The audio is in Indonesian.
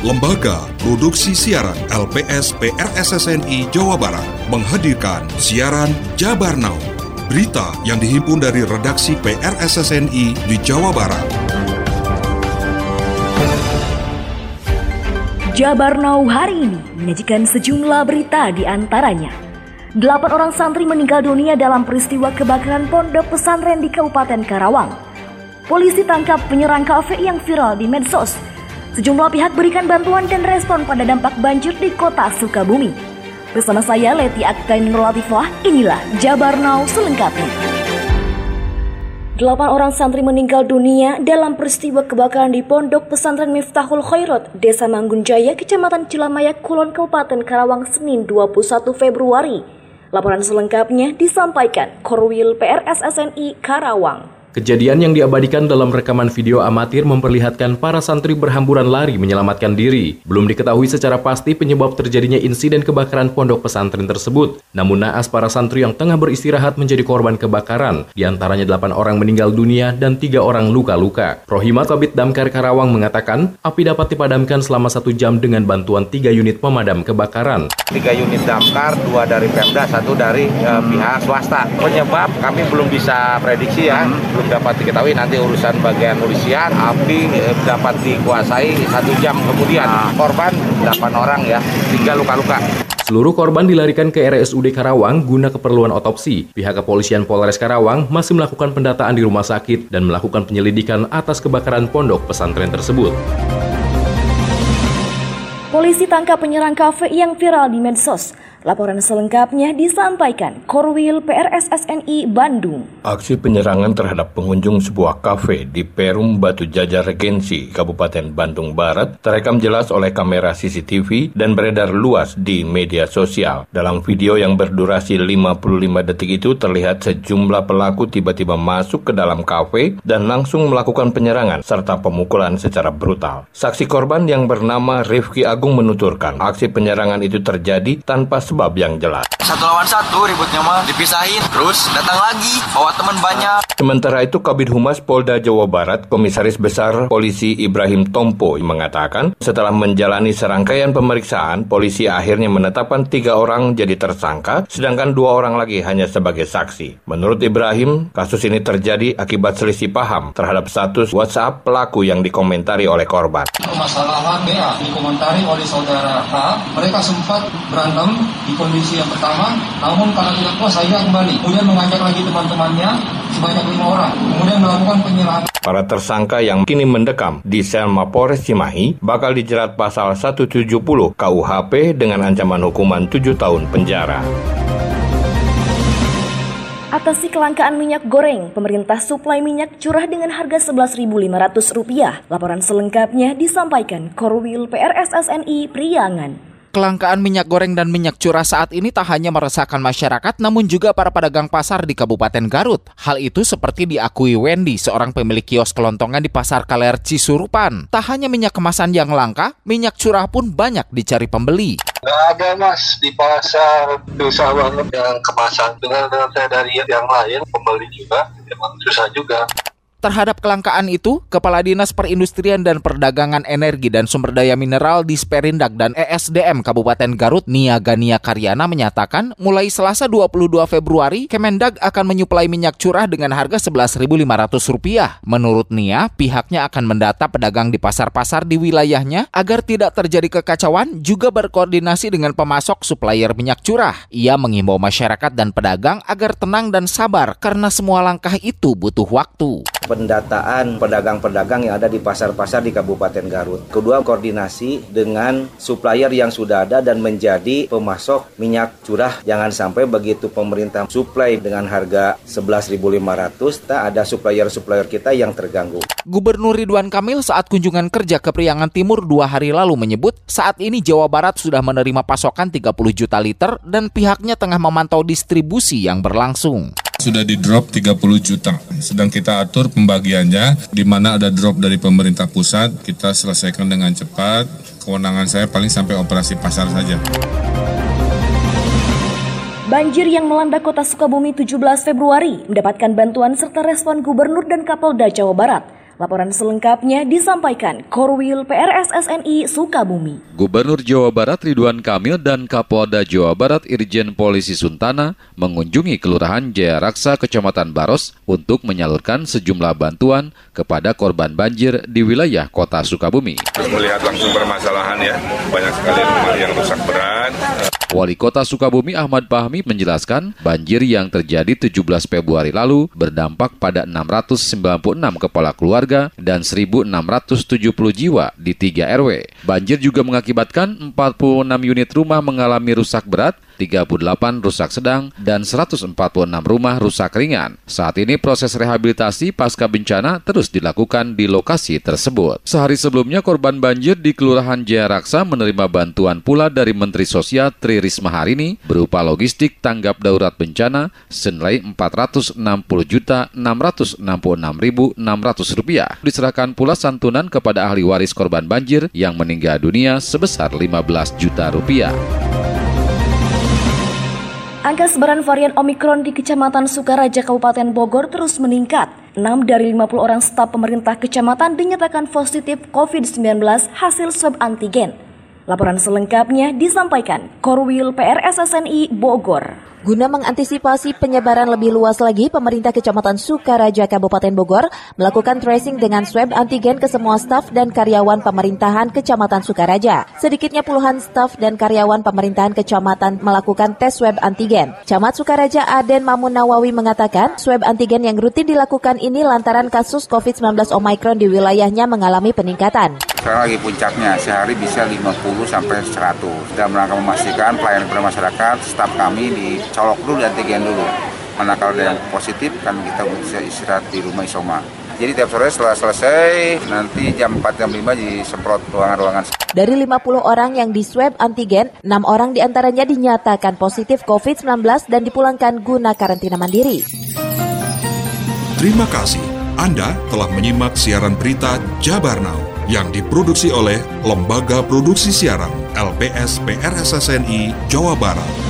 Lembaga Produksi Siaran LPS PRSSNI Jawa Barat menghadirkan siaran Jabar Now. Berita yang dihimpun dari redaksi PRSSNI di Jawa Barat. Jabar Now hari ini menyajikan sejumlah berita di antaranya. Delapan orang santri meninggal dunia dalam peristiwa kebakaran pondok pesantren di Kabupaten Karawang. Polisi tangkap penyerang kafe yang viral di medsos Sejumlah pihak berikan bantuan dan respon pada dampak banjir di kota Sukabumi. Bersama saya Leti Aktain Nurlatifah, inilah Jabar Now selengkapnya. Delapan orang santri meninggal dunia dalam peristiwa kebakaran di Pondok Pesantren Miftahul Khairat, Desa Manggunjaya, Kecamatan Cilamaya, Kulon, Kabupaten Karawang, Senin 21 Februari. Laporan selengkapnya disampaikan Korwil PRSSNI Karawang. Kejadian yang diabadikan dalam rekaman video amatir memperlihatkan para santri berhamburan lari menyelamatkan diri. Belum diketahui secara pasti penyebab terjadinya insiden kebakaran pondok pesantren tersebut. Namun naas para santri yang tengah beristirahat menjadi korban kebakaran. Di antaranya 8 orang meninggal dunia dan tiga orang luka-luka. Rohimat Kabit Damkar Karawang mengatakan, api dapat dipadamkan selama satu jam dengan bantuan tiga unit pemadam kebakaran. Tiga unit damkar, dua dari Pemda, satu dari uh, pihak swasta. Penyebab kami belum bisa prediksi ya. Hmm belum dapat diketahui nanti urusan bagian polisian api eh, dapat dikuasai satu jam kemudian ah. korban 8 orang ya tiga luka-luka Seluruh korban dilarikan ke RSUD Karawang guna keperluan otopsi. Pihak kepolisian Polres Karawang masih melakukan pendataan di rumah sakit dan melakukan penyelidikan atas kebakaran pondok pesantren tersebut. Polisi tangkap penyerang kafe yang viral di medsos. Laporan selengkapnya disampaikan Korwil PRSSNI Bandung. Aksi penyerangan terhadap pengunjung sebuah kafe di Perum Batu Jajar Regensi, Kabupaten Bandung Barat, terekam jelas oleh kamera CCTV dan beredar luas di media sosial. Dalam video yang berdurasi 55 detik itu terlihat sejumlah pelaku tiba-tiba masuk ke dalam kafe dan langsung melakukan penyerangan serta pemukulan secara brutal. Saksi korban yang bernama Rifki Agung menuturkan, aksi penyerangan itu terjadi tanpa sebab yang jelas. Satu lawan satu ributnya mah dipisahin, terus datang lagi bawa teman banyak. Sementara itu Kabid Humas Polda Jawa Barat, Komisaris Besar Polisi Ibrahim Tompo mengatakan setelah menjalani serangkaian pemeriksaan, polisi akhirnya menetapkan tiga orang jadi tersangka, sedangkan dua orang lagi hanya sebagai saksi. Menurut Ibrahim, kasus ini terjadi akibat selisih paham terhadap status WhatsApp pelaku yang dikomentari oleh korban. Permasalahan BA dikomentari oleh saudara H, mereka sempat berantem di kondisi yang pertama, namun karena tidak puas saya kembali. Kemudian mengajak lagi teman-temannya sebanyak lima orang, kemudian melakukan penyerangan. Para tersangka yang kini mendekam di sel Mapores Cimahi bakal dijerat pasal 170 KUHP dengan ancaman hukuman 7 tahun penjara. Atasi kelangkaan minyak goreng, pemerintah suplai minyak curah dengan harga Rp11.500. Laporan selengkapnya disampaikan Korwil PRSSNI Priangan. Kelangkaan minyak goreng dan minyak curah saat ini tak hanya meresahkan masyarakat, namun juga para pedagang pasar di Kabupaten Garut. Hal itu seperti diakui Wendy, seorang pemilik kios kelontongan di Pasar Kaler Cisurupan. Tak hanya minyak kemasan yang langka, minyak curah pun banyak dicari pembeli. Gak ada mas di pasar susah banget yang kemasan dengan dengan saya dari yang lain pembeli juga emang susah juga. Terhadap kelangkaan itu, Kepala Dinas Perindustrian dan Perdagangan Energi dan Sumber Daya Mineral di Sperindak dan ESDM Kabupaten Garut Nia Gania Karyana menyatakan mulai Selasa 22 Februari Kemendag akan menyuplai minyak curah dengan harga Rp11.500. Menurut Nia, pihaknya akan mendata pedagang di pasar-pasar di wilayahnya agar tidak terjadi kekacauan juga berkoordinasi dengan pemasok supplier minyak curah. Ia mengimbau masyarakat dan pedagang agar tenang dan sabar karena semua langkah itu butuh waktu pendataan pedagang-pedagang yang ada di pasar-pasar di Kabupaten Garut. Kedua, koordinasi dengan supplier yang sudah ada dan menjadi pemasok minyak curah. Jangan sampai begitu pemerintah suplai dengan harga 11.500, tak ada supplier-supplier kita yang terganggu. Gubernur Ridwan Kamil saat kunjungan kerja ke Priangan Timur dua hari lalu menyebut saat ini Jawa Barat sudah menerima pasokan 30 juta liter dan pihaknya tengah memantau distribusi yang berlangsung sudah di drop 30 juta. Sedang kita atur pembagiannya, di mana ada drop dari pemerintah pusat, kita selesaikan dengan cepat. Kewenangan saya paling sampai operasi pasar saja. Banjir yang melanda kota Sukabumi 17 Februari mendapatkan bantuan serta respon Gubernur dan Kapolda Jawa Barat. Laporan selengkapnya disampaikan Korwil PRSSNI Sukabumi. Gubernur Jawa Barat Ridwan Kamil dan Kapolda Jawa Barat Irjen Polisi Suntana mengunjungi Kelurahan Jaya Raksa, Kecamatan Baros untuk menyalurkan sejumlah bantuan kepada korban banjir di wilayah kota Sukabumi. Melihat langsung permasalahan ya, banyak sekali rumah yang rusak berat. Wali Kota Sukabumi Ahmad Fahmi menjelaskan banjir yang terjadi 17 Februari lalu berdampak pada 696 kepala keluarga dan 1.670 jiwa di 3 RW. Banjir juga mengakibatkan 46 unit rumah mengalami rusak berat 38 rusak sedang, dan 146 rumah rusak ringan. Saat ini proses rehabilitasi pasca bencana terus dilakukan di lokasi tersebut. Sehari sebelumnya korban banjir di Kelurahan Jaya Raksa menerima bantuan pula dari Menteri Sosial Tri Risma hari ini berupa logistik tanggap darurat bencana senilai 460 juta 666 ribu 600 rupiah. Diserahkan pula santunan kepada ahli waris korban banjir yang meninggal dunia sebesar 15 juta rupiah. Angka sebaran varian Omikron di Kecamatan Sukaraja, Kabupaten Bogor terus meningkat. 6 dari 50 orang staf pemerintah kecamatan dinyatakan positif COVID-19 hasil swab antigen. Laporan selengkapnya disampaikan Korwil PRSSNI Bogor. Guna mengantisipasi penyebaran lebih luas lagi, pemerintah Kecamatan Sukaraja Kabupaten Bogor melakukan tracing dengan swab antigen ke semua staf dan karyawan pemerintahan Kecamatan Sukaraja. Sedikitnya puluhan staf dan karyawan pemerintahan kecamatan melakukan tes swab antigen. Camat Sukaraja Aden Mamun Nawawi mengatakan, swab antigen yang rutin dilakukan ini lantaran kasus COVID-19 Omicron di wilayahnya mengalami peningkatan. Sekarang lagi puncaknya, sehari bisa 50 sampai 100. Dalam rangka memastikan pelayanan kepada masyarakat, staf kami dicolok dulu di antigen dulu. Mana kalau ada yang positif, kan kita bisa istirahat di rumah isoma. Jadi tiap sore setelah selesai, nanti jam 4 jam 5 disemprot ruangan-ruangan. Dari 50 orang yang di swab antigen, 6 orang di antaranya dinyatakan positif COVID-19 dan dipulangkan guna karantina mandiri. Terima kasih. Anda telah menyimak siaran berita Jabar Now yang diproduksi oleh Lembaga Produksi Siaran LPS PRSSNI Jawa Barat.